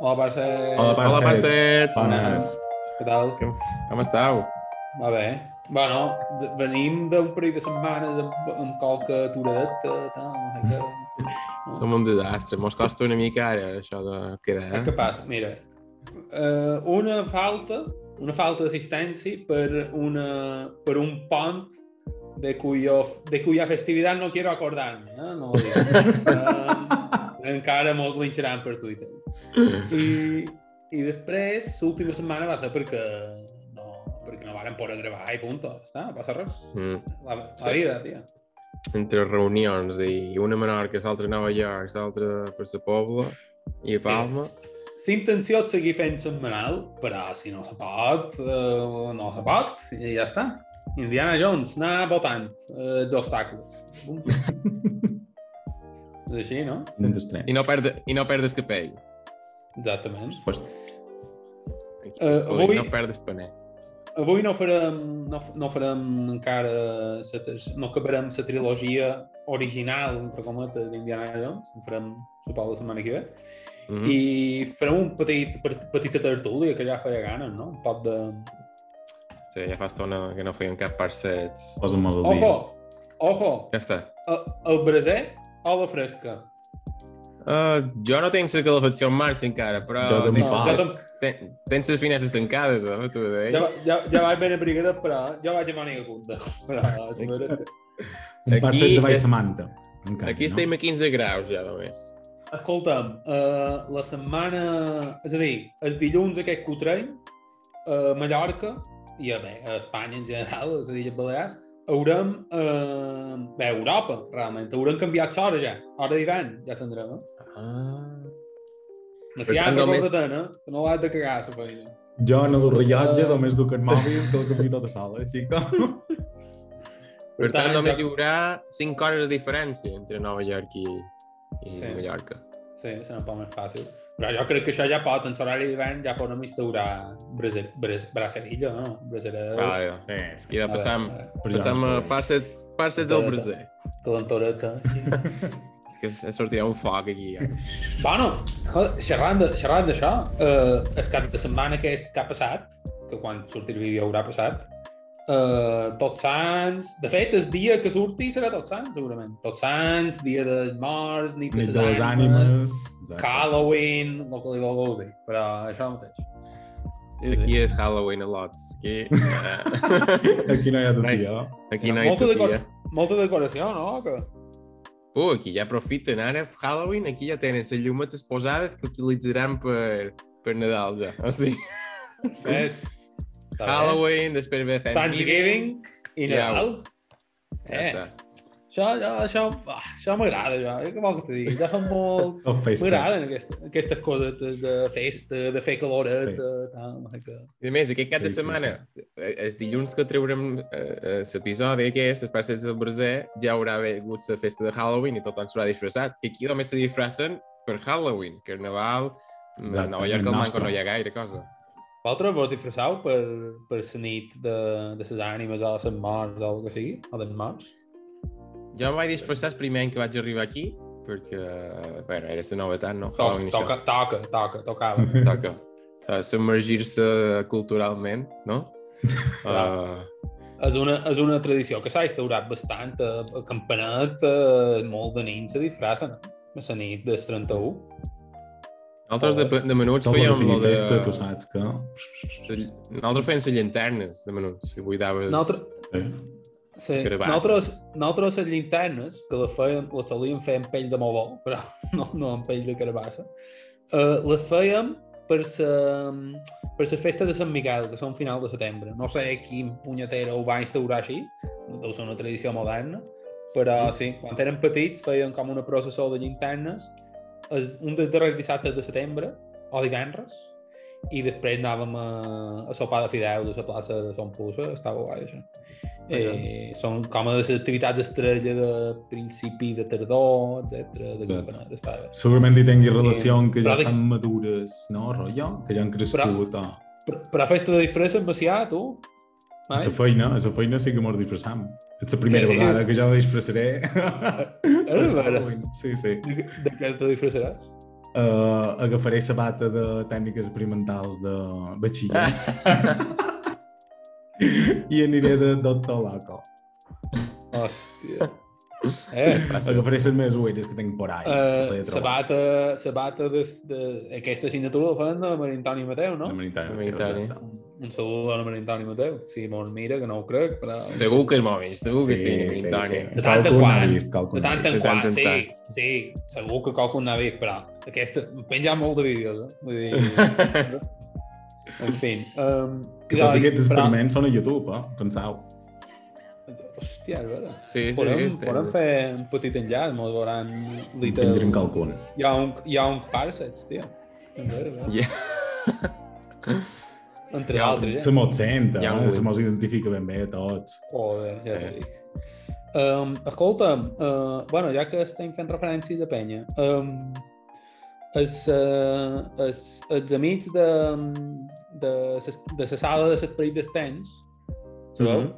Hola, Parcet. Hola, Hola, parcets. Bones. Què tal? Com, com estàu? Va bé. Bueno, de- venim d'un parell de setmanes amb, amb qualque aturadeta, tal, no sé què. Som un desastre. Mos costa una mica ara, això de quedar. Saps què passa? Mira, uh, una falta, una falta d'assistència per, una, per un pont de cuyo, de cuya festividad no quiero acordarme, eh? no uh, encara molts linxaran per Twitter. I, i després, l'última setmana va ser perquè no, perquè no varen poder gravar i punto. Està, no passa res. Mm. La, la Sí. vida, tia. Entre reunions i una a Menorca, l'altra a Nova York, l'altra per la Pobla i a Palma. La intenció és seguir fent setmanal, però si no se pot, uh, no se pot, i ja està. Indiana Jones, anar votant uh, els obstacles. És així, no? Sense estrany. I no, perd, I no perdes capell. Exactament. Pues, Aquí, Eh, uh, avui- No perdes paner. Avui no farem, no, no farem encara, no acabarem la trilogia original, entre cometes, d'Indiana Jones, en farem, suposo, la setmana que ve, Mm mm. -hmm. i farem un petit, petita tertúlia que ja feia ganes, no? Un pot de... Sí, ja fa estona que no feien cap parcets. posa'm al dia. Ojo! Ojo! Ja està. El, el braser o la fresca? Uh, jo no tinc la calefacció en marxa encara, però... Jo també tens- No, jo Tens les finestres tancades, eh? Tu, eh? ja, ja, ja vaig ben abrigadet, però ja vaig a màniga curta. Però és. Un Aquí- parcet de baix eh, Samantha. Encara, Aquí estem a 15 graus ja, només. Escolta'm, uh, la setmana... És a dir, el dilluns aquest que ho a Mallorca, i a, bé, a Espanya en general, a les Illes Balears, haurem... Uh, bé, Europa, realment, haurem canviat l'hora ja. Hora d'hivern, ja tindrem, eh? Ah. No ja tant, no només- eh? Que no l'has de cagar, la feina. Jo no du rellotge, Uh, només duc el mòbil, que el canvio tota sola, així que... Per tant, tant, només hi haurà 5 hores de diferència entre Nova York i, i Sí. Mallorca. Sí, serà un poc més fàcil. Però jo crec que això ja pot, en l'horari d'hivern, ja podem instaurar braser, bras, bracerilla, no? Brasera... Vale, Sí, I de passam, A veure, passam a Jones, parses, parses del braser. calentoreta. Que sortirà un foc aquí. Ja. bueno, xerrant d'això, eh, el cap de setmana aquest que ha passat, que quan surti el vídeo haurà passat, eh, Tots Sants... De fet, el dia que surti serà Tots Sants, segurament. Tots Sants, dia dels morts, nit de Nit les de les ànimes, ànimes. Halloween, el que li vulgueu dir, però això mateix. Sí, Aquí és Halloween a lots. Aquí, eh, Aquí no hi ha Ai. tia. aquí no hi molta, ha decor tia. molta decoració, no? Que... Uh, aquí ja aprofiten ara Halloween, aquí ja tenen les llumetes posades que utilitzaran per, per Nadal ja. O sigui, Fet. Halloween, després ve Thanksgiving. Thanksgiving i Ja. Nadal. Ja Eh, està. això, això, això, això m'agrada, jo. Jo què vols que te digui? Jo molt... M'agraden aquesta, aquestes coses de festa, de fer caloret, Sí. sí. tal, què. I a més, aquest cap de Sí, sí, setmana, eh, el dilluns que treurem eh, l'episodi aquest, els parcets del Braser, ja haurà hagut la festa de Halloween i tothom s'haurà disfressat. Que aquí només se disfressen per Halloween, Carnaval, Exacte, Nova York el al Manco no hi ha gaire cosa. Vosaltres vos disfresseu per, per la nit de, de les ànimes o les morts o el que sigui? O dels morts? Jo em vaig disfressar el primer any que vaig arribar aquí, perquè, bueno, era la novetat, no? I toca, toca, toca, tocava. Toca. Uh, Submergir-se culturalment, no? Uh, és, una, és una tradició que s'ha instaurat bastant. A, a Campanet, eh, molt de nins se disfressen. A la nit del 31. Nosaltres de, de menuts Tot fèiem lo de... festa, tu saps que... Nosaltres fèiem les llanternes de menuts, que buidaves... Nosaltres, Sí. Sí, nosaltres, nosaltres les llinternes, que les, fèiem, les solíem fer amb pell de mogó, però no, no amb pell de carabassa, uh, les fèiem per la, per la festa de Sant Miquel, que són final de setembre. No sé quin punyetero ho va instaurar així, deu ser una tradició moderna, però sí, quan érem petits feien com una processó de llinternes es, un dels darrers dissabtes de setembre, o divendres, i després anàvem a, a sopar de fideus a la plaça de Son Pusa, estava guai això. Eh, són com a les activitats estrella de principi de tardor, etc. de estava bé. Segurament hi tingui relació amb que ja Però estan madures, no, rotllo? Que ja han crescut. o... Però, però festa de disfressa en Macià, tu? A la feina, a la feina sí que mos disfressam. És la primera Què vegada dius? que jo disfressaré. És vera? Sí, sí. De, de què te disfressaràs? uh, agafaré sabata de tècniques experimentals de batxiller i aniré de doctor loco. Hòstia. Eh? Agafaré les meves ulleres que tinc por ahí. que Uh, sabata, sabata de, de, aquesta assignatura la fan de Maria Antoni Mateu, no? De exacte. Un saludo a Maria Antoni Mateu. Si mos mira, que no ho crec, però... Segur que és molt vist, segur que sí, Sí, sí, sí. De tant en quant. De tant en quant, sí, tant. sí, segur que qualcun n'ha vist, però aquesta... Penja molt de vídeos, eh? Vull dir... en fi. Um, Que tots aquests però- experiments són a YouTube, eh? Penseu. Hòstia, és vera. Sí, sí, podem, este- podem fer un petit enllaç, mos veuran liter... Penjarem qualcun. Hi ha un, hi ha un parsets, tio. És vera, vera. Ja. Entre un- altres, Se eh? mos sent, eh? un Se mos identifica ben bé a tots. Joder, ja Eh. dic. Um, escolta'm, uh, bueno, ja que estem fent referències de penya, um, els, uh, els, els amics de, de, de la sala de l'esperit dels temps, sabeu? Mhm.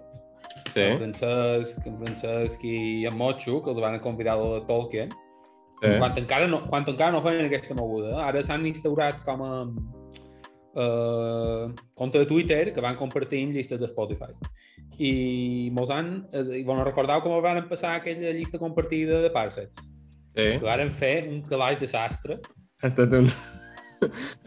Sí, En Francesc, en Francesc i en Mocho, que els van convidar a la Tolkien, sí. quan, encara no, quan encara no feien aquesta moguda. Ara s'han instaurat com a uh, compte de Twitter que van compartint llistes de Spotify. I mos han... eh, I, bueno, recordeu com van passar aquella llista compartida de Parsets? sí. Que varen fer un calaix desastre. Ha estat un...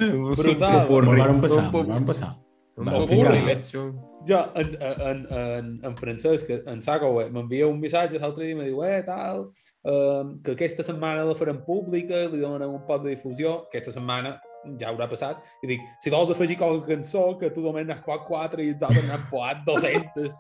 un Brutal. Me'n van passar, Un me'n van passar. Un Van Jo, en, en, en, en Francesc, en Saco, eh, m'envia un missatge l'altre dia i me diu, eh, tal, eh, que aquesta setmana la farem pública, li donem un pot de difusió, aquesta setmana ja haurà passat, i dic, si vols afegir qualque cançó, que tu només n'has poat 4 i els altres n'han poat 200.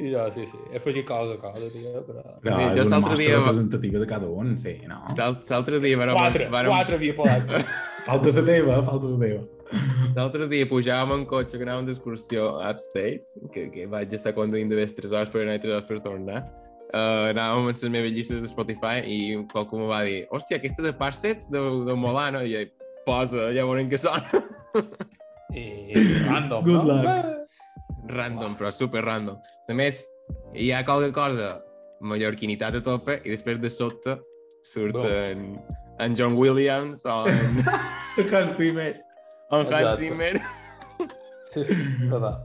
I jo, sí, sí, he afegit cosa cosa, tio, però... Però Sí, jo és una mostra dia- representativa de cada un, sí, no? L'al- L'altre dia vàrem... 4, vàrem- 4 havia podat. Falta la teva, falta la teva. L'altre dia pujàvem en cotxe que anàvem d'excursió a Upstate, que, que vaig estar conduint de vez 3 hores per anar i 3 hores per tornar. Uh, anàvem amb les meves llistes de Spotify i qualcú me va dir hòstia, aquesta de Parsets de, de Molano i jo, posa, ja veurem què sona I random, Good no? luck. Eh, random, però super random a més, hi ha qualque cosa mallorquinitat a tope i després de sota surt Boom. En, John Williams o en, Hans Zimmer. en Hans. Zimmer Sí, sí, total.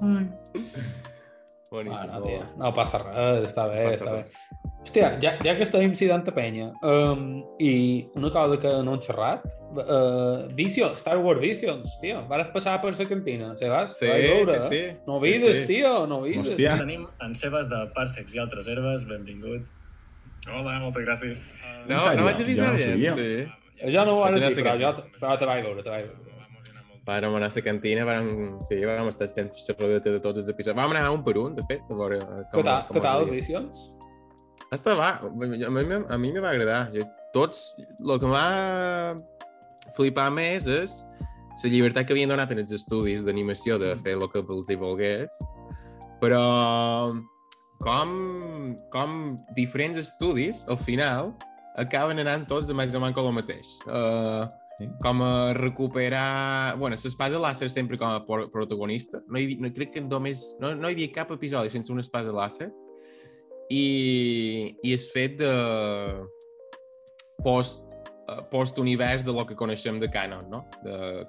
boníssim Ah, no, tia, no passa res, està bé, Passa està bé. res. Hòstia, ja, ja que estem incident a penya, um, i una cosa que no hem xerrat, uh, Vision, Star Wars Visions, tio, vas passar per la cantina, se vas? Sí, Vas veure, sí, sí. eh? No Sí, vides, sí. tio, no vides. Hòstia. Tenim en Sebas de Parsecs i altres herbes, benvingut. Hola, moltes gràcies. No, En sèrio? no vaig avisar Jo no gent, sí. Jo no ho vaig dir, a però, jo, però te vaig veure, te vaig veure. Vàrem anar a la cantina, vàrem, sí, vàrem estar fent xerradeta de tots els episodis. Vam anar un per un, de fet, a veure com, Què tal, tal? Està va, a mi, a mi me va agradar. Jo, tots, el que em va flipar més és la llibertat que havien donat en els estudis d'animació de fer el que els hi volgués, però com, com diferents estudis, al final, acaben anant tots amb exactament el mateix. Uh, Sí. com a recuperar... bueno, l'espasa làser sempre com a protagonista. No, hi, no crec que només... No, no hi havia cap episodi sense una espasa làser. I, i és fet de post, eh, post-univers de lo que coneixem de canon, no? De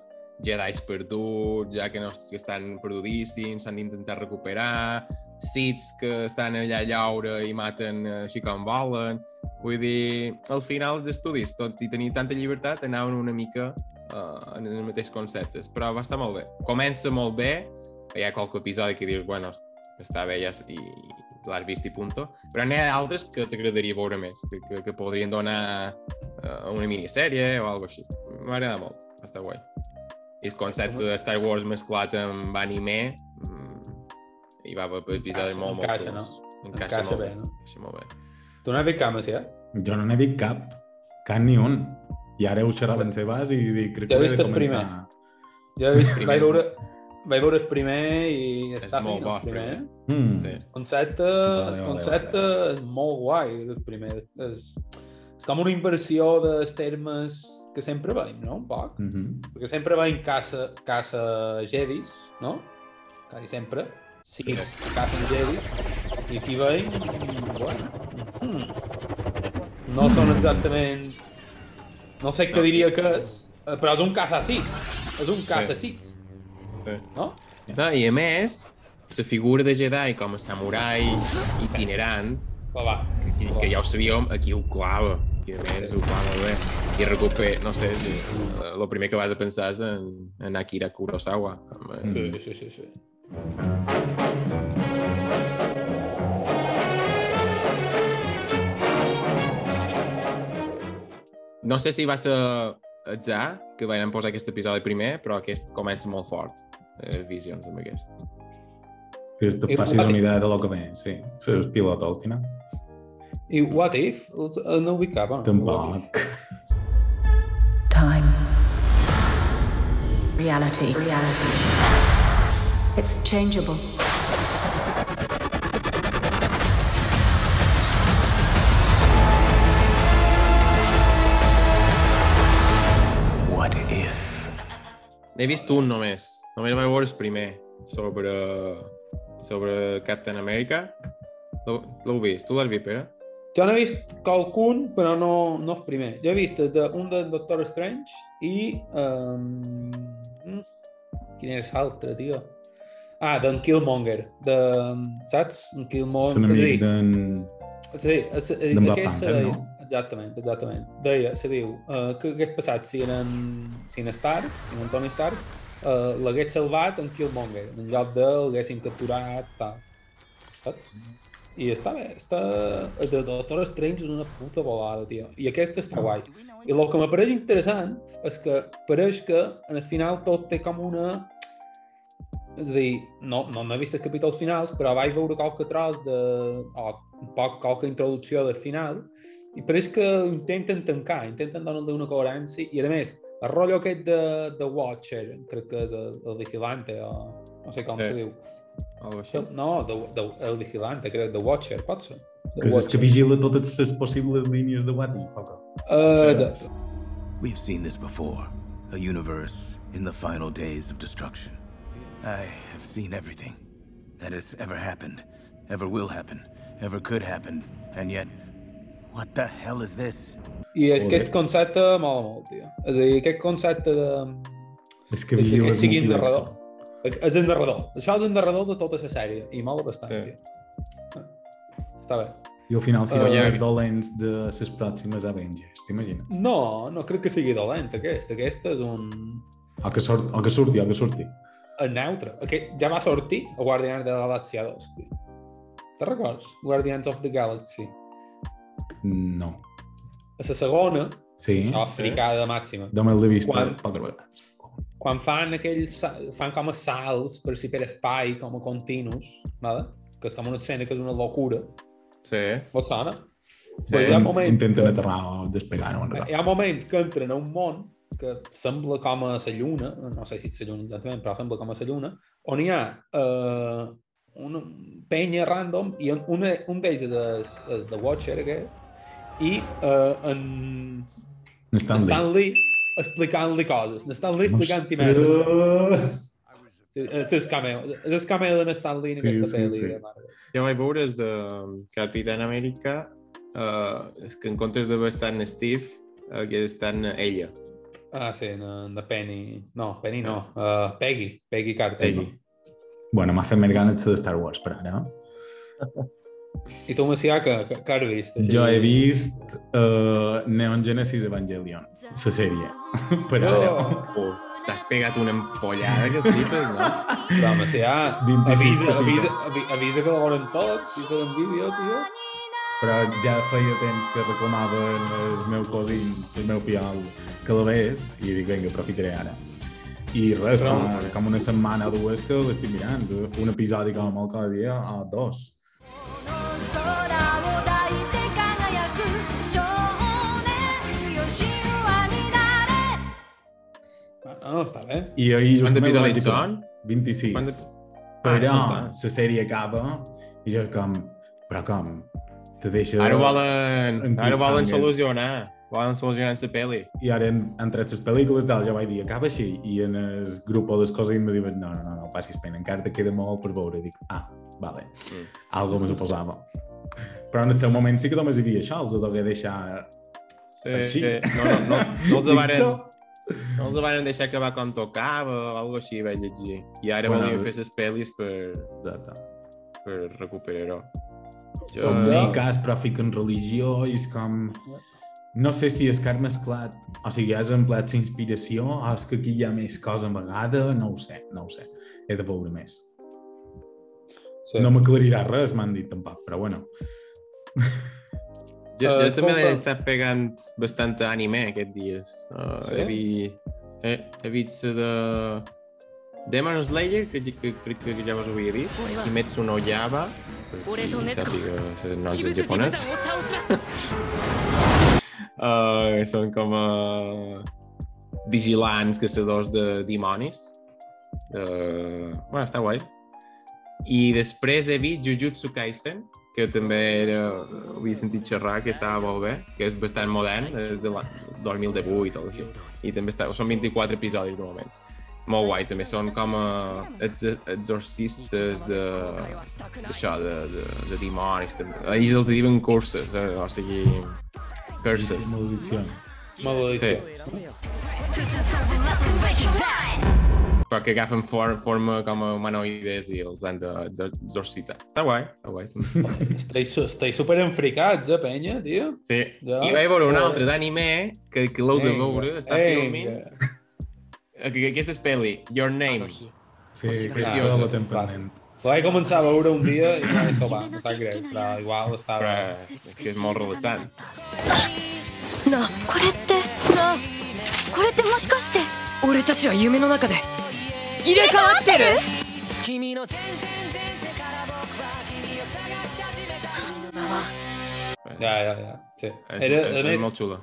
Jedis perduts, ja que no que estan perdudíssims, s'han d'intentar recuperar, Siths que estan allà a llaure i maten eh, així com volen. Vull dir, al final els estudis, tot i tenir tanta llibertat, anaven una mica uh, en els mateixos conceptes, però va estar molt bé. Comença molt bé, hi ha qualque episodi que dius, bueno, està bé ja, i l'has vist i punto, però n'hi ha altres que t'agradaria veure més, que, que, que podrien donar uh, una minissèrie o alguna així. M'ha agradat molt, estar guai. I el concepte de Star Wars mesclat amb anime, mm, hi va haver episodis Encaixa, molt, molt encaixa, xulos. Encaixa molt bé, no? Encaixa molt bé. Tu no has vist cames, ja? Jo no n'he vist cap. Cap ni un. I ara ho xerraven Sebas i dic, crec Ja que he vist el començar... Jo he vist, Primer. vaig veure, vaig veure el primer i està molt fino, bo, el primer. primer. eh? Mm. Sí. El concepte, Vale, el vale, concepte vale, és molt guai, el primer. És, és com una inversió dels termes que sempre veiem, no? Un poc. Mm -hmm. Perquè sempre veiem caça, caça jedis, no? Quasi sempre. Sí, cacen jedis. I aquí veiem... Bueno, mm, no són exactament... No sé què No. diria que és, però és un cazacit. És un cazacit, Sí. no? No, I a més, la figura de Jedi com a samurai itinerant, va. que, que ja ho sabíem, aquí ho clava. I a més ho clava bé. I recupera, no sé, si, el primer que vas a pensar és en, en Akira Kurosawa. Amb, eh, Sí, sí, sí, sí. No sé si va ser atzar que van posar aquest episodi primer, però aquest comença molt fort. Eh, visions amb aquest. Que I- facis una idea de lo que ve, sí. Ser pilot al final. I What If? No? What If. Tampoc. Time. Reality. Reality. It's changeable. What if? N'he vist un només. Només vaig veure el primer sobre, sobre Captain America. L'heu l'heu vist? Tu l'has vist, Pere? Jo n'he vist qualcun, però no, no el primer. Jo he vist de, un de Doctor Strange i... Um, quin era l'altre, tio? Ah, d'en Killmonger. De, saps? En Killmonger. L'enemic d'en... Sí, és, d'en Black Panther, no? Exactament, exactament. Deia, se diu, uh, que hagués passat si en, si en Stark, si en Tony Stark, uh, l'hagués salvat en Killmonger, en lloc de l'haguessin capturat, tal. Saps? I està bé, està... El de Doctor Strange és una puta volada, tio. I aquest està guai. I el que m'apareix interessant és que pareix que en el final tot té com una... És a dir, no, no, no he vist els capítols finals, però vaig veure qualque tros de... o un poc qualque introducció del final i pareix que intenten tancar, intenten donar-li una coherència i a més, el rotllo aquest de, de Watcher, crec que és el, el vigilante o no sé com Sí. se diu. No, de, de, el vigilante, crec, de Watcher, pot ser? The Que és que vigila totes les possibles línies de o què? Uh, exacte. We've seen this before. A universe in the final days of destruction. I have seen everything that has ever happened, ever will happen, ever could happen, and yet, what the hell is this? I aquest concepte mola molt, tio. És a dir, aquest concepte de... És que vigila el multiverso. És el narrador. Això és el narrador de tota la sèrie i mola bastant, Sí. Està bé. I al final si Uh, ja- dolents de les pròximes Avengers, t'imagines? No, no crec que sigui dolent, aquest. Aquest és un... O que, sort, o que surti, o que surti. El neutre. Aquest ja va sortir a Guardians de la Galàxia 2, tio. Te records? Guardians of the Galaxy. No. A la segona, Sí, això fricada màxima. només l'he vist Quan- poques vegades. Quan fan aquells... fan com a salts per si per espai, com a continus, ¿vale? que és com una escena que és una locura. Sí. Vos sona? Sí. Pues hi ha un moment Intenten que- aterrar o despegar no. Hi ha un moment que entren a un món que sembla com a la Lluna, no sé si és la Lluna exactament, però sembla com a la Lluna, on hi ha eh, una penya random i un, una, un d'ells és, és, és The Watcher aquest i eh, en No estan Stan Lee explicant-li coses. En Stan Lee explicant-hi merdes. Ostres! Sí, És cameo. És cameo d'en Stan Lee en Sí, aquesta sí, pel·li. sí. de. Jo vaig veure és de Capitán Amèrica uh, és que en comptes de estar en Steve uh, que està en ella. Ah, sí, de, de Penny... No, Penny no. Uh, Peggy. Peggy Carter. Peggy. Bueno, m'ha fet més ganes de Star Wars per ara. No? I tu, Macià, que, que, que has vist? així? Jo he vist uh, Neon Genesis Evangelion, la sèrie. per ara. Oh, Oh, T'has pegat una empollada que flipes, no? però, Macià, És 26 avisa, avisa, avisa, avisa que la volen tots, si tenen vídeo, tio. Però ja feia temps que reclamaven els meus cosins, el meu pial, que la ves, i dic, vinga, aprofitaré ara. I res, Però- com, com una setmana o dues que l'estic mirant, un episodi com molt cada dia, o dos. 空を no, està bé. I ahir just he vist l'Aixon. 26. Quan... Però ah, la sèrie acaba i jo com... Però com? Te deixa... Ara volen, ara volen solucionar. Volen solucionar la pel·li. I ara han, han tret les pel·lícules, tal, jo vaig dir, acaba així. I en el grup o les coses em diuen, no, no, no, no passis pena, encara te queda molt per veure. Dic, ah, vale, Mm. algo me suposava. Però en el seu moment sí que només hi havia això, els degué deixar... Sí, Així. sí. No, no, no, no els varen, no. els varen deixar acabar quan tocava o alguna així vaig llegir. I ara Bueno, volien fer les pel·lis per, Exacte. per recuperar-ho. Jo- miques, però fiquen religió i és com... No sé si és que has mesclat, o sigui, has empleat la inspiració o és que aquí hi ha més cosa amagada, no ho sé, no ho sé. He de veure més. Sí. No m'aclarirà res, m'han dit tampoc, però bueno. Jo, Eh, jo també escolta. he estat pegant bastant anime aquests dies. Uh, Sí? he, vist, he, he vist la de Demon Slayer, que, que, crec que ja vos ho havia dit, Kimetsu no Yaba, per qui sàpiga els noms en japonès. Uh, són com uh, vigilants, caçadors de dimonis. Uh, bueno, està guai. I després he vist Jujutsu Kaisen, que també era, ho havia sentit xerrar, que estava molt bé, que és bastant modern, és de l'any 2018 o així. I també està, són 24 episodis de moment. Molt guai, també són com a ex exorcistes de, d'això, de, de, de dimonis. També. Ells els diuen curses, eh? o sigui, curses. Maldició. Maldició Però que agafen for, forma com a humanoides i els han d'exorcitar. Està guai, està guai. també. Estais, estais super enfricats, eh, penya, tio? Sí. Ja. I vaig veure un altre d'anime que, que l'heu de Vinga, veure, està vinga. filmint. Que, que aquesta és pel·li, Your Name. Sí, Preciosa. preciosa. la temperament. La vaig començar a veure un dia i ja això va, em sap greu, però igual estava... Però és que és molt relaxant. なあこれってなあこれってもしかして俺たちは夢の中で 入れ替わってる Ja, ja, ja, sí. És, Era, és, a més, és molt xula.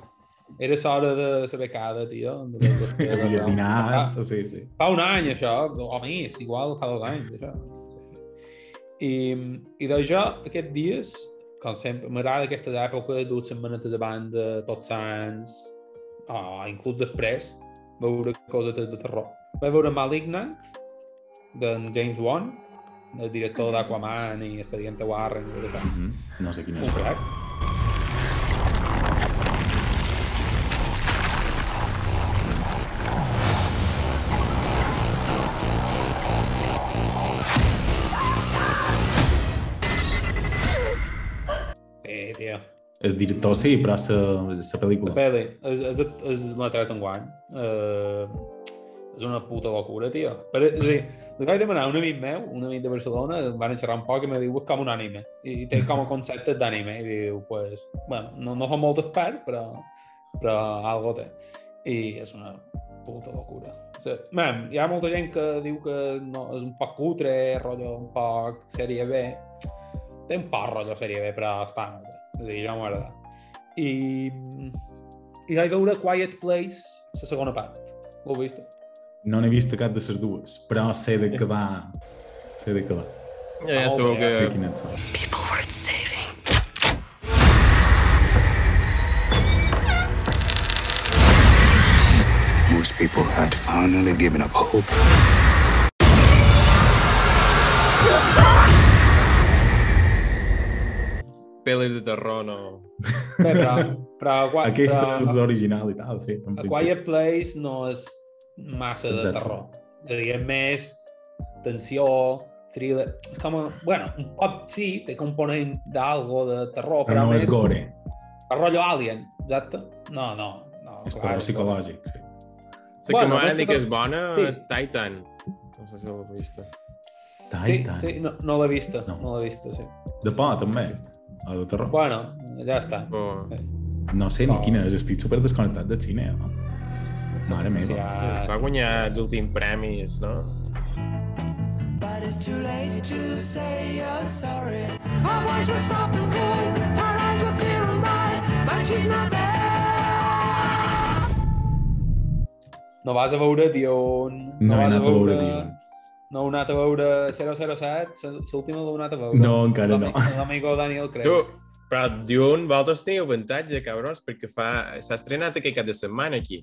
era l'hora de la becada, tio. De les despeses, Havia no? dinat, Fa, sí, sí. fa un any, això, o més, igual fa dos anys, això. Sí, sí. I, i doncs jo, aquests dies, com sempre, m'agrada aquestes èpoques, dur les manetes davant de tots sants, o inclús després, veure coses de, de terror. Vaig veure Malignant, d'en James Wan, el director d'Aquaman i Expediente Warren i tot això. Mhm. No sé quin Un és. crack. Sí, tio. El director sí, però la, la pel·lícula. La peli és, és, és l'ha tret en guany. Uh, és una puta locura, tio. Però, és a dir, vaig demanar un amic meu, un amic de Barcelona, em van xerrar un poc i me diu, és com un anime. I, i té com a concepte d'anime. I diu, pues, bueno, no, no fa molt expert, però, però algo té. I és una puta locura. O sigui, man, hi ha molta gent que diu que no, és un poc cutre, rotllo un poc sèrie B. Té un poc rotllo sèrie B, però està molt bé. És a dir, jo m'agrada. I, i vaig veure Quiet Place, la segona part. L'heu vist? No n'he vist cap de les dues, però sé de què va... Sé de què va. Ja, ja. De que. People worth saving Most people had finally given up hope. pel·lis de terror no... Bé, però, però, però, Aquesta però és l'original i tal, sí. A. Quiet Place no és massa de Exacte. terror. És a dir, és més tensió, thriller... És com a... Bueno, un poc sí, té component d'algo de terror, Però però, no és més gore, a rotllo Alien, exacte? No, no. no és clar, terror psicològic, sí. La que Bueno, m'agrada més dir que que és bona sí. és Titan. No sé si l'heu vist. Sí, Titan. sí, no, no l'he vista, No. no, l'he vista, sí. De por, també. O de terror. Bueno, ja està. Oh. No sé ni No. quina és, estic super desconnectat del cine. No? Mare meva. Sí, ja... Va guanyar els últims premis, no? No vas a veure Dion... No he vas anat a veure Dion. No heu anat a veure 007, l'última l'heu anat a veure. No, encara no. L'ami- L'amigo Daniel Craig. Tu, però Dune, vosaltres teniu avantatge, cabrons, perquè fa... s'ha estrenat aquest cap de setmana aquí.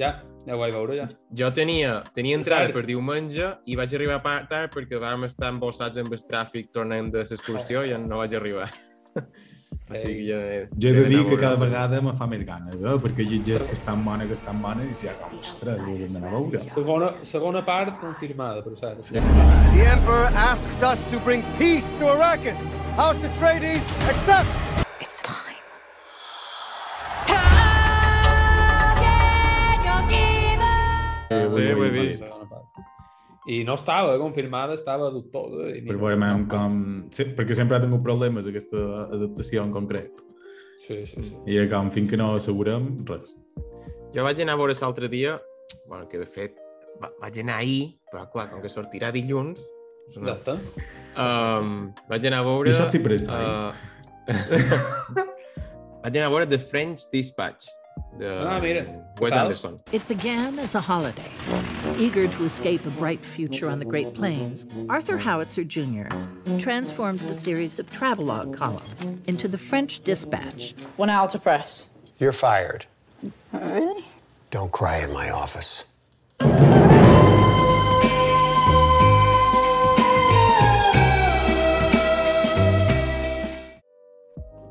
Ja, ja ho vaig veure, ja. Jo tenia, tenia entrada per diumenge i vaig arribar tard perquè vam estar embossats amb el tràfic tornant de l'excursió i ja no vaig arribar. O sigui, jo, Jo he de dir que cada vegada me fa més ganes, eh? perquè llegeix que és tan bona, que és tan bona, i si ha com, ostres, ho hem d'anar a veure. Segona, segona part confirmada, per cert. The Emperor asks us to bring peace to Arrakis. House Atreides accepts. Eh, Bé, ho ho he vist. I no estava confirmada, estava dubtosa. I Per mira, veure no, com... Sí, perquè sempre ha tingut problemes aquesta adaptació en concret. Sí, sí, sí. I era com, fins que no assegurem, res. Jo vaig anar a veure l'altre dia, bueno, que de fet va, vaig anar ahir, però clar, com que sortirà dilluns, una... Exacte. um, vaig anar a veure... I saps si pres uh, vaig anar a veure The French Dispatch, de Ah, mira. Wes Anderson. It began as a holiday. Eager to escape a bright future on the Great Plains, Arthur Howitzer Jr. transformed the series of travelogue columns into the French Dispatch. One hour to press. You're fired. Really? Don't cry in my office.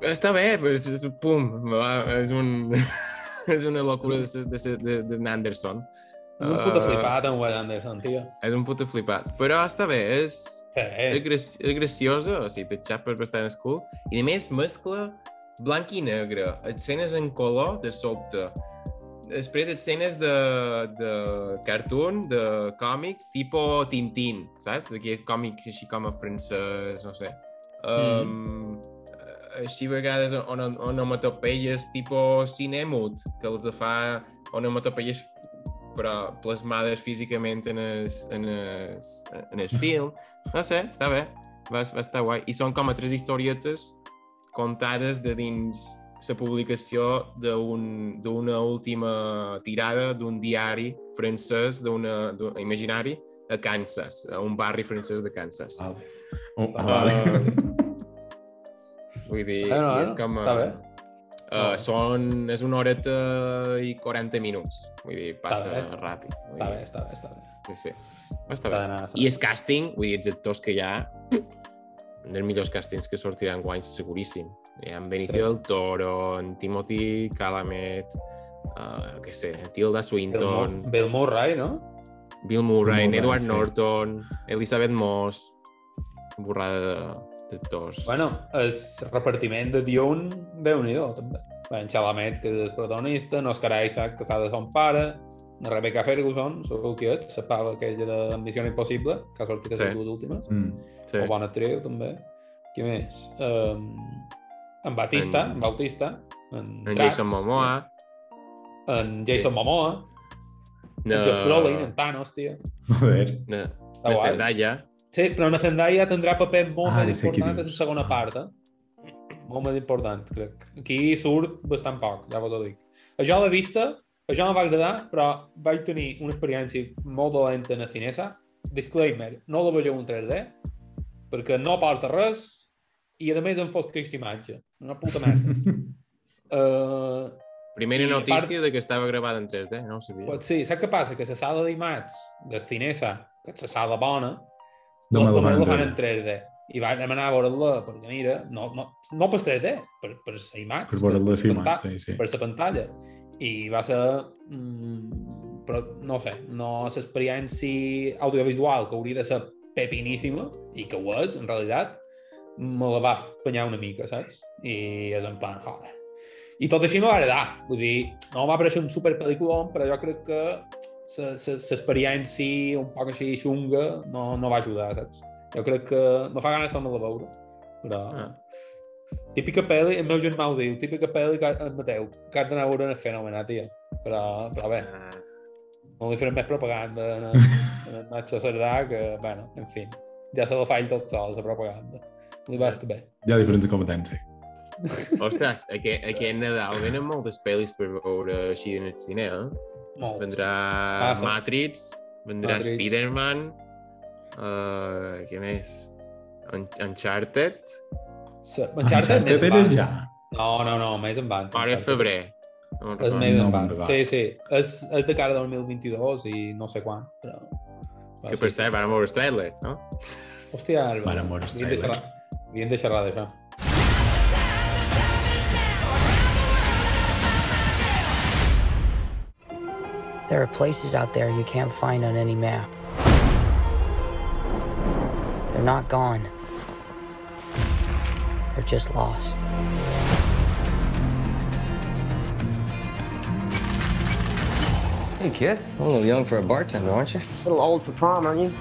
Està bé, però és, és pum, va, és, un, és una locura de, de, de, de Anderson. Un puto Uh, flipat amb Wes Anderson, tio. És un puto flipat. Però està bé, és, Sí. és, graci és graciosa, o sigui, té xapes bastant cool, i a més mescla blanc i negre, escenes en color de sobte. Després escenes de, de cartoon, de còmic, tipo Tintín, saps? Aquell còmic així com a francès, no sé. Um, Així a vegades on, onomatopeies tipo cinemut, que els fa onomatopeies però plasmades físicament en el, en el, en el film. No sé, està bé, va, va estar guai. I són com a tres historietes contades de dins la publicació d'un- d'una última tirada d'un diari francès, d'una d'un- imaginari, a Kansas, a un barri francès de Kansas. Ah, oh, ah, vale. Vull dir, Bueno, i és bueno, com... està bé. Uh, són, és una horeta i 40 minuts. Vull dir, passa bé. ràpid. Vull Està bé, està bé, està bé. Sí, sí. Està S'ha bé. d'anar, s'ha I el càsting, vull dir, els actors que hi ha, un dels millors càstings que sortiran guanys seguríssim. Hi ha en Benicio Sí. del Toro, en Timothy Chalamet, uh, què sé, Tilda Swinton, Bill Murray, no? Bill Murray, Bill Murray, Edward sí. Norton, Elizabeth Moss, borrada de- d'actors. Bueno, el repartiment de Dune, déu nhi també. Ben Chalamet, que és el protagonista, Oscar Isaac, que fa de son pare, la Rebecca Ferguson, segur que ets, la pava aquella de Missió Impossible, que ha sortit a Sí. les dues últimes, Mm. sí. o bona actriu, també. Qui més? Um, en Batista, En- en, Bautista, en, en Drax, Jason Momoa, en Jason Sí. Momoa, no, en Josh Brolin, en Thanos, tio. Joder. no, no guai. Zendaya, Sí, però en Zendaya tindrà paper molt Ah, més important a la segona part, eh? Molt més important, crec. Aquí surt bastant poc, ja vos ho dic. Això a la vista, això no va agradar, però vaig tenir una experiència molt dolenta en el cinesa. Disclaimer, no la vegeu en 3D, perquè no porta res i a més em fos que imatge. Una puta merda. uh, primera I notícia part- de que estava gravada en 3D, no ho sabia. Pues sí, saps què passa? Que la sala d'IMAX del Cinesa, que és la sala bona, No me la van entendre. en 3D. I vaig demanar a veure-la, perquè mira, no, no, no per 3D, per, per la IMAX, Per veure la imatge, panta- sí, sí. per la pantalla. I va ser... Mm, però no sé, no l'experiència audiovisual que hauria de ser pepiníssima, i que ho és, en realitat, me la va espanyar una mica, saps? I és en plan, joder. I tot així m'va agradar. Vull dir, no m'ha pareixer un superpeliculón, però jo crec que l'experiència un poc així xunga no, no va ajudar, saps? Jo crec que me fa ganes tornar a veure. Però... Ah. Típica pel·li, el meu germà ho diu, típica pel·li que el Mateu, que has d'anar a veure en el fenomen, tia. Però, però bé, no li farem més propaganda en, el- en el Nacho Cerdà, que, bueno, en fi, ja se la fa ell tot sol, la propaganda. Li va estar bé. Hi ha diferents competències. Ostres, aquest, aquest Nadal venen moltes pel·lis per veure així en el cine, eh? Molt. Vendrà Passa. Matrix, vendrà Matrix. Spider-Man, uh, què més? Un Uncharted, Se- Uncharted més Uncharted en era ja. No, no, no, més en van. ara és febrer. No És més No en recordo. Sí, sí. És, és de cara 2022 i no sé quan, però... Que sí, per sí. cert, van veure el trailer, no? Hòstia, Alba. Van a moure el Havíem de trailer. xerrar- Havíem de xerrar d'això. There are places out there you can't find on any map. They're not gone. They're just lost. Hey, kid. A little young for a bartender, aren't you? A little old for prom, aren't you?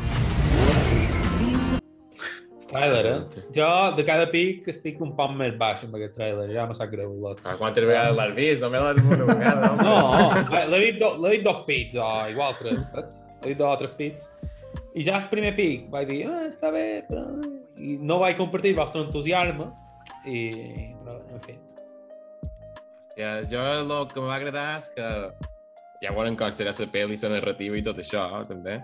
Tràiler, eh? Jo, de cada pic, estic un poc més baix amb aquest tràiler. Ja me sap greu, Lots. Ah, quantes vegades l'has vist? Només l'has vist una vegada, home. No, l'he dit, do, l'he dit dos pits, o igual tres, saps? L'he dit dos o tres pits. I ja el primer pic vaig dir, ah, està bé, però... I no vaig compartir el vostre entusiasme, i... Però, en fi. Ja, jo el que m'va agradar és que ja volen com serà la pel·li, la narrativa i tot això, també.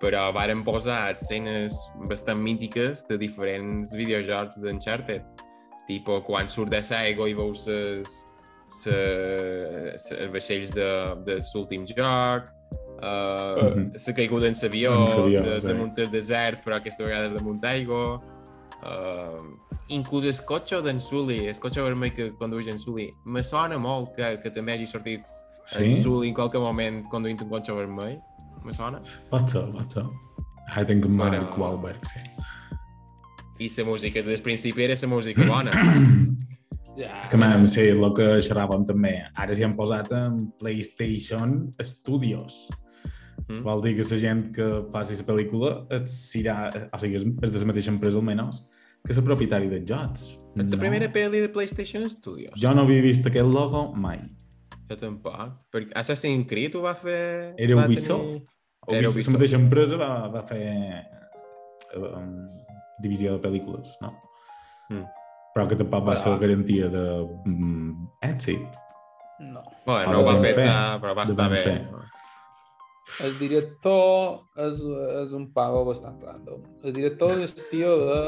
Però varen posar escenes bastant mítiques de diferents videojocs d'Uncharted. Tipo, quan surt de l'aigua i veus els vaixells de, de l'últim joc, uh, Mhm. la caiguda en l'avió, En l'avió, de, sí. damunt el desert, però aquesta vegada damunt d'aigua. Uh, inclús el cotxe d'en Sully, el cotxe vermell que condueix en Sully, me sona molt que, que també hagi sortit Sí? en Sully en qualque moment conduint un cotxe vermell. Me sona? Pot ser, pot ser. Ara tinc en Mark Però- Wahlberg, sí. I la música, des del principi era la música bona. Ja. És que, mam, sí, el que xerràvem també. Ara s'hi han posat en PlayStation Studios. Mm. Vol dir que la gent que faci la pel·lícula és, serà, o sigui, és, és de la mateixa empresa almenys que la propietari dels jocs. És la primera pel·li de PlayStation Studios. Jo no havia vist aquest logo mai. Jo tampoc. Perquè Assassin's Creed ho va fer... Era va Ubisoft. tenir- O Era la Ubisoft. mateixa empresa va, va fer um, divisió de pel·lícules, no? Mm. Però que tampoc va ser garantia d'èxit. No. Bueno, no ho va petar, però va de estar bé. fer. El director és, és un pavo bastant random. El director és el tio de...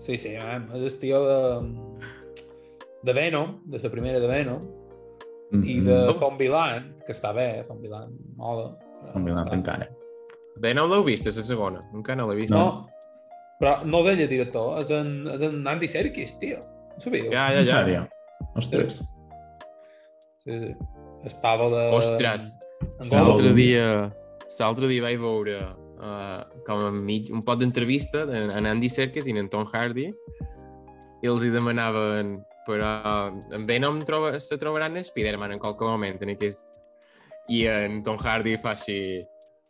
Sí, sí, man, és el tio de... de Venom, de la primera de Venom, i de Mhm. Zombieland, que està bé, Zombieland, moda. però Zombieland està- encara. Bé, no l'heu vist, és la segona. Encara no l'he vist. No, però no és ell el director, és en, és en Andy Serkis, tio. No sabíeu? Ja, ja, ja. sèrio? Ostres. Sí, sí. El pavo de... Ostres, l'altre dia, l'altre dia vaig veure uh, com a mig, un pot d'entrevista en, en Andy Serkis i en Tom Hardy i els hi demanaven però en Venom troba, se trobaran en Spider-Man en qualque moment en aquest... i en Tom Hardy fa així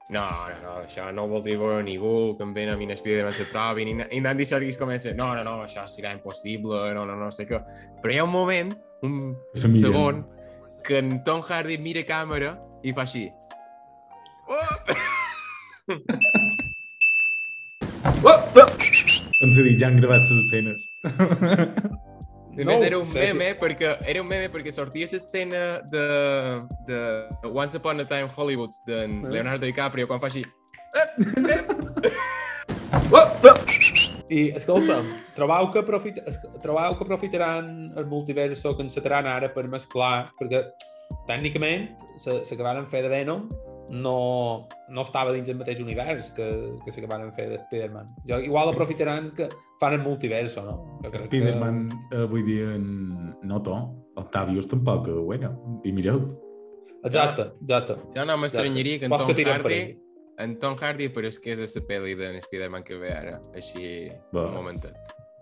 no, no, no, això no ho voldria veure ningú, que en Venom i en Spider-Man se trobin, i, i en Andy Serkis comença, no, no, no, això serà impossible, no, no, no sé què. Però hi ha un moment, un segon, que en Tom Hardy mira càmera i fa així. Ens he dit, ja han gravat les escenes. A més, era un meme, perquè, era un meme perquè sortia l'escena de, de Once Upon a Time Hollywood de Sí. Leonardo DiCaprio quan fa així. I, escolta'm, trobau que, profit... es- trobau que aprofitaran el multiverso que encetaran ara per mesclar, perquè tècnicament van fer de Venom no, no estava dins el mateix univers que, que la que van fer de Spider-Man. Jo, igual aprofitaran que fan el multiverso, no? Crec que- Spider-Man, eh, vull dir, en... no to. Octavius tampoc, eh, bueno. I mireu. Exacte, exacte. Jo no m'estranyaria que en Tom que Hardy en Tom Hardy però és que és la pel·li de Spider-Man que ve ara, així Va. un momentet.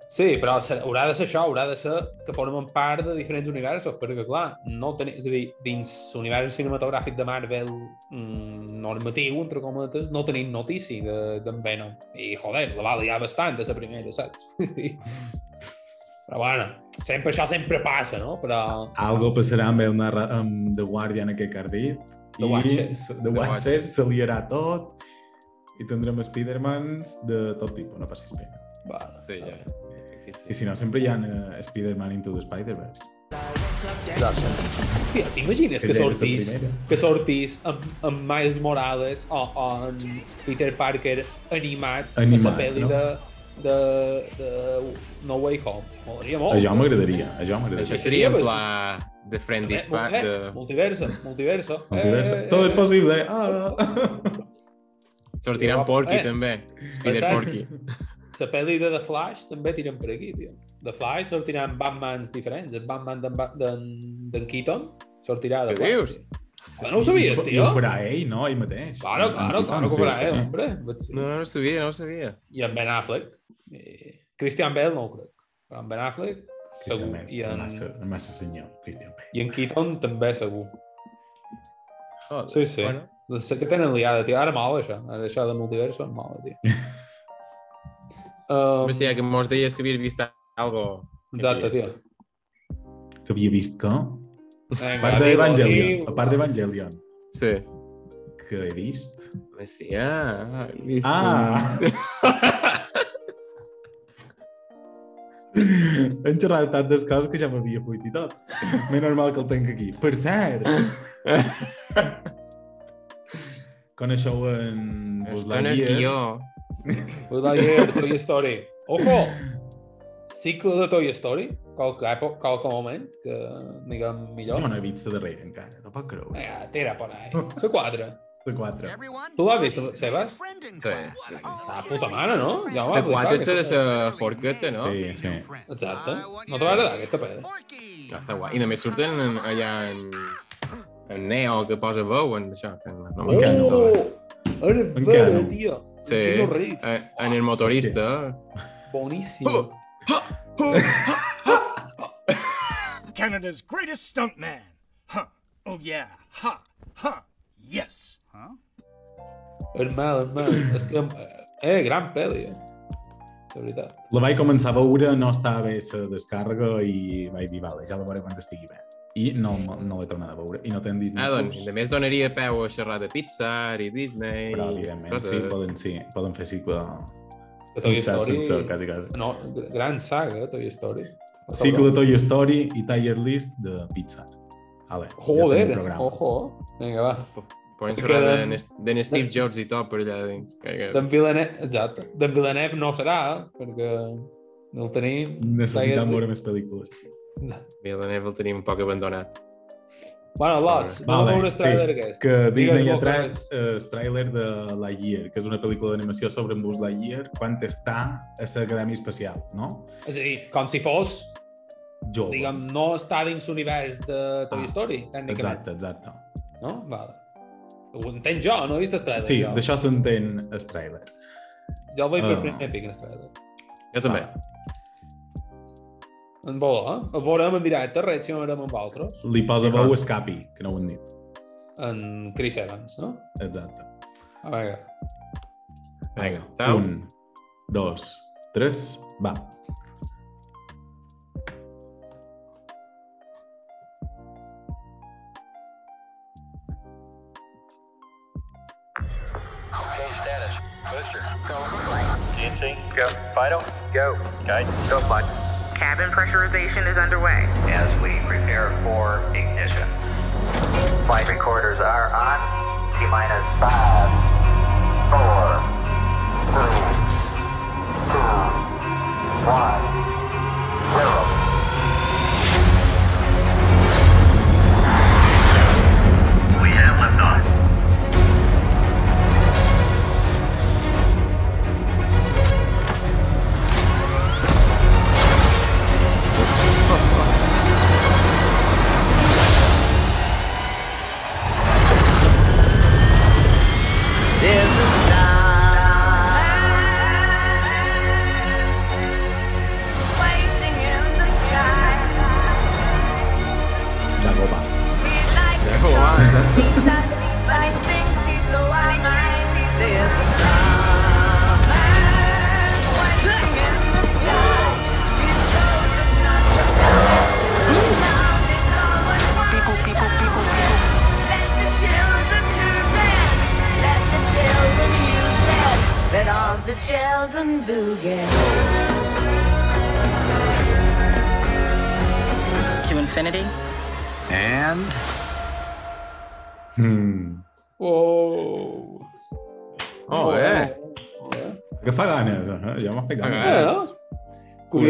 Sí, però se- haurà de ser això, haurà de ser que formen part de diferents universos, perquè, clar, no tenim, és a dir, dins l'univers cinematogràfic de Marvel mm, normatiu, entre cometes, no tenim notícia de- d'en Venom. I, joder, la va liar bastant de la primera, saps? però, bueno, sempre això sempre passa, no? Però... Algo passarà amb, el narra... amb The Guardian aquest que has dit. The i Watcher. The The Watcher Watcher. se liarà tot i tindrem Spidermans de tot tipus, no passis pena. Bueno, Sí, ja. I si no, sempre hi ha uh, Spider-Man Into the Spider-Verse. Hòstia, t'imagines que Que sortís, que sortís amb, amb Miles Morales o, o en Peter Parker animats, a Animats, la pel·li no? de, de, de No Way Home. M'agradaria molt. Això m'agradaria, això Això m'agradaria. seria en pla de Friend Eh, Dispatch. eh, De... Multiverso, multiverso. Multiverso. Eh, Tot eh, és possible. Ah. Sortirà en Eh, Porky, eh. també. Spider. Porky. La pel·li de The Flash també tiren per aquí, tio. The Flash sortiran Batmans diferents. El Batman d'en Keaton sortirà de Què Flash. dius? no ho sabies, I tio? ho farà ell, no? Ell mateix. Claro, claro, I claro que ho farà sí, ell, sí. hombre. No, no ho sabia, no ho sabia. I en Ben Affleck. I Christian Bale no ho crec. Però en Ben Affleck, segur. Christian I en, Massa, massa senyor, Christian Bale. I en Keaton també segur. Joder, Sí, sí. Bueno, Sé que tenen liada, tio. Ara mal, això. Ara això de multiverso mal, tio. um, sí, que mos deies que havies vist algo. exacte, tio. Que havia vist que... A part d'Evangelion, a part d'Evangelion, Sí. que he vist... Sí, ah, he vist Ah! Hem xerrat tantes coses que ja m'havia fuit i tot. Més normal que el tenc aquí. Per cert! Coneixeu en Buzz Està Lightyear, Toy Story. Ojo! Cicle de Toy Story. Qualque, època, qualque moment que, diguem, millor. Jo no he vist la darrera encara, no pot creure. Vinga, tira por ahí. La 4. La 4. Tu l'has vist, Sebas? Sí. Ah, puta mare, no? Ja La 4 és la de la forqueta, no? Sí, sí. Exacte. No te va agradar aquesta peda? Ja està guai. I només surten en, allà en, en Neo, que posa veu en això. Que no, no Encara no. Oh! Vera, no. tio. Sí, horrible. en, en el motorista. Boníssim. Canada's greatest stuntman. Huh. Oh yeah. Ha. Ha. Yes. Huh? Hermano, hermano. És que... Eh, gran pel·li, eh? De veritat. La vaig començar a veure, no estava bé la descàrrega i vaig dir, vale, ja la veuré quan estigui bé. I no, no l'he tornat a veure. I no tenen Disney Ah, doncs, a més donaria peu a xerrar de Pixar i Disney Però, i aquestes evidentment, coses. sí, poden, sí, poden fer cicle Que Toy Pixar Story... sense, quasi, quasi. No, gran saga, Toy Story. Cicle Toy Story i Tier List de Pixar. Ale, ja Joder, programa. ojo. Vinga, va. Poden Que xerrar d'en- d'en d'en Steve Jobs i tot per allà dins. D'en Villeneuve, exacte. D'en Villeneuve no serà, perquè no el tenim. Necessitem Tiger- veure més pel·lícules. Villeneuve el tenim un poc abandonat. Bueno, lots, anem a veure el trailer aquest. que Disney Digues ha tret eh, el tràiler de Lightyear, que és una pel·lícula d'animació sobre en Buzz Lightyear, quan està a l'Acadèmia Espacial, no? És a dir, com si fos, Jove. diguem, no està dins l'univers de Toy Ah, Story, tècnicament. Exacte, exacte. No? Vale. Ho entenc jo, no he vist el trailer. Sí, d'això s'entén el tràiler. Jo el veig per Ah. primer pic, en el trailer. Jo també. En voló, eh? El veurem en directe, reaccionarem amb altres. Li posa veu clar. Escapi, que no ho han dit. En Chris Evans, no? Exacte. A veure. Vinga, sau. Un, dos, tres, va. status. Booster, go. GNC, go. Fido, go. Guide, go, Bud. Cabin pressurization is underway. As we prepare for ignition. Flight recorders are on. T minus five, four, three, two, one, zero.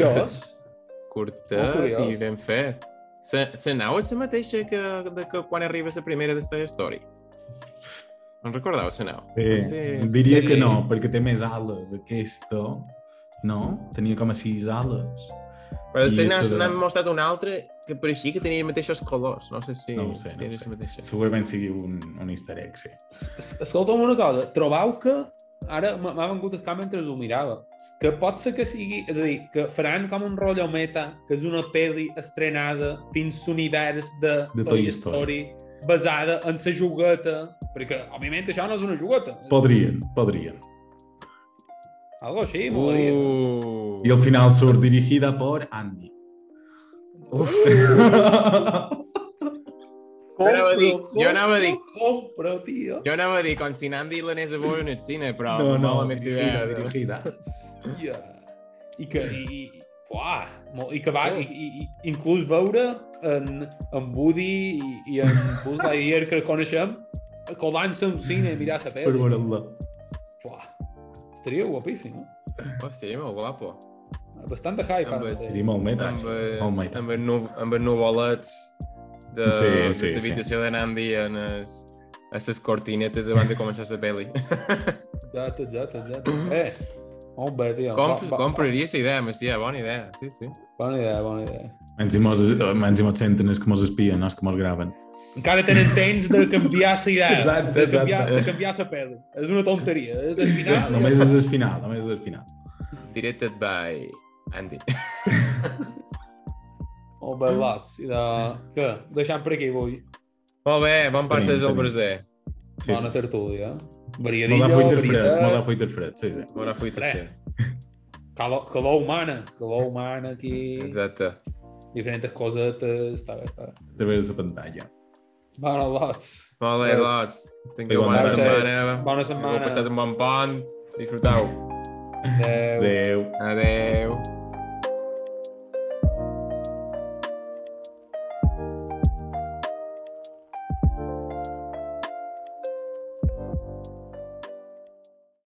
Curiós. Curta curiós. i ben fet. La, la nau és la mateixa que, de que quan arriba la primera de Toy Story. No recordeu la nau? Sí. Diria Sí. que no, perquè té més ales. Aquesta, no? Tenia com a sis ales. Però després n'han de- mostrat un altre que pareixia que tenia els mateixos colors. No sé si... No sé, si no sé. mateixa. Segurament sigui un, un easter egg, sí. Es- Escolta'm una cosa, trobau que ara m'ha vengut el cap mentre ho mirava, que pot ser que sigui, és a dir, que faran com un rotllo meta, que és una pel·li estrenada dins l'univers de, De Toy Story. basada en la jugueta, perquè, òbviament, això no és una jugueta. Podrien, podrien. Algo així, molaria. Uh. Y al final surt dirigida por Andy. Jo anava dir, jo anava a dir, Compro, tio. jo anava a dir, com si Nandi l'anés a veure en el cine, però No, no, malament s'hi dirigida, ve. dirigida. Hòstia. I que, i, i, uah, molt, i que va, i, i, i, inclús veure en, en Woody i, i en Buzz Lightyear que coneixem, colant-se un cine i mirar la Per pel·li. veure-la. Uah, estaria guapíssim, eh? Hòstia, molt guapo. Bastant de hype, Amb ara. Sí, molt meta, Amb, meta. amb, el nu- amb els nuvolets de, Sí, de sí, sí. l'habitació de Nandi en es, a les cortinetes abans de començar la pel·li. Exacte, exacte, exacte. Eh, molt bé, tio. Com, Va- va- compraria la idea, Macià, bona idea. Sí, sí. Bona idea, bona idea. Menys mos, menys si mos senten és que mos espien, no és que mos graven. Encara tenen temps de canviar la idea, Exacte, de canviar, exacte. de canviar la pel·li. És una tonteria. És el final. Només és el final, només és el final. Directed by Andy. Bé, lots. I de... Què? Deixant per aquí avui. Molt bé, bon passes al tenim. Braser. Sí, Bona sí. tertúlia. Mos Variadillo, ha fuit el fred, mos ha fuit el fred, sí, sí. Bona fuita. Fred. calor, calor humana. Calor humana aquí. Exacte. Diferents cosetes. Està bé, està bé. A través de la pantalla. Bona, lots. Molt bé, lots. Tingueu Bona bona setmana. Bona setmana. Heu passat un bon pont. Disfruteu. Adéu. Adéu. Adeu.